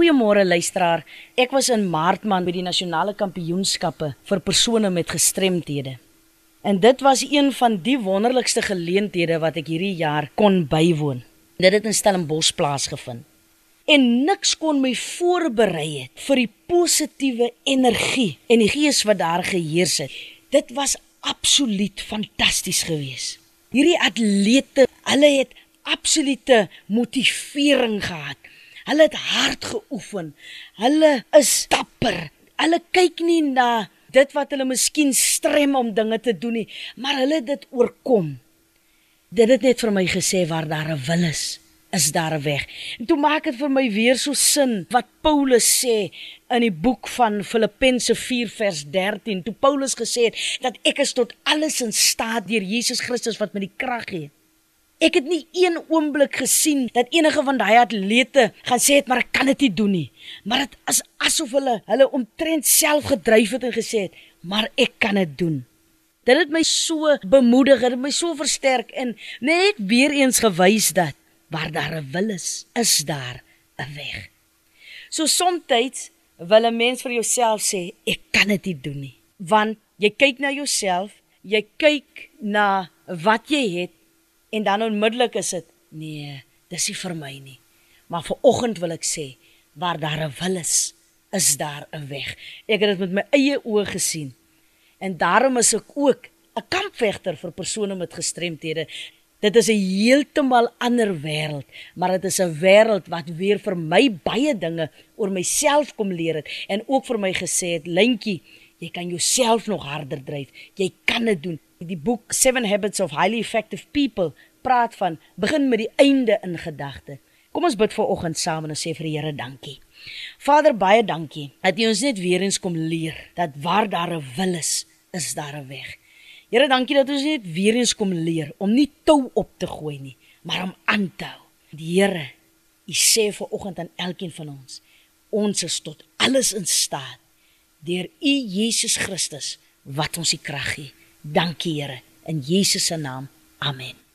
Goeiemôre luisteraar. Ek was in Maartman by die nasionale kampioenskappe vir persone met gestremthede. En dit was een van die wonderlikste geleenthede wat ek hierdie jaar kon bywoon. Dit het in Stellenbosch plaasgevind. En niks kon my voorberei het vir die positiewe energie en die gees wat daar geheers het. Dit was absoluut fantasties geweest. Hierdie atlete, hulle het absolute motivering gehad. Hulle het hard geoefen. Hulle is dapper. Hulle kyk nie na dit wat hulle miskien strem om dinge te doen nie, maar hulle dit oorkom. Dit het net vir my gesê waar daar 'n wil is, is daar 'n weg. En toe maak dit vir my weer so sin wat Paulus sê in die boek van Filippense 4 vers 13, toe Paulus gesê het dat ek is tot alles in staat deur Jesus Christus wat my die krag gee. Ek het nie een oomblik gesien dat enige van daai atlete gaan sê het maar ek kan dit nie doen nie. Maar dit is asof hulle hulle omtrent self gedryf het en gesê het, maar ek kan dit doen. Dit het my so bemoedig, dit het my so versterk en net weer eens gewys dat waar daar 'n wil is, is daar 'n weg. So soms wil 'n mens vir jouself sê, ek kan dit nie doen nie. Want jy kyk na jouself, jy kyk na wat jy het en dan onmiddellik is dit nee, dis nie vir my nie. Maar vir oggend wil ek sê, waar daar 'n wil is, is daar 'n weg. Ek het dit met my eie oë gesien. En daarom is ek ook 'n kampvegter vir persone met gestremthede. Dit is 'n heeltemal ander wêreld, maar dit is 'n wêreld wat weer vir my baie dinge oor myself kom leer het en ook vir my gesê het, "Lentjie, jy kan jouself nog harder dryf. Jy kan dit doen." Die boek Seven Habits of Highly Effective People praat van begin met die einde in gedagte. Kom ons bid vir oggend saam en ons sê vir die Here dankie. Vader baie dankie dat U ons net weer eens kom leer dat waar daar 'n wil is, is daar 'n weg. Here dankie dat ons net weer eens kom leer om nie tou op te gooi nie, maar om aan te hou. Die Here, U sê vir oggend aan elkeen van ons, ons is tot alles in staat deur U Jesus Christus wat ons die krag gee. Dankie Here in Jesus se naam. Amen.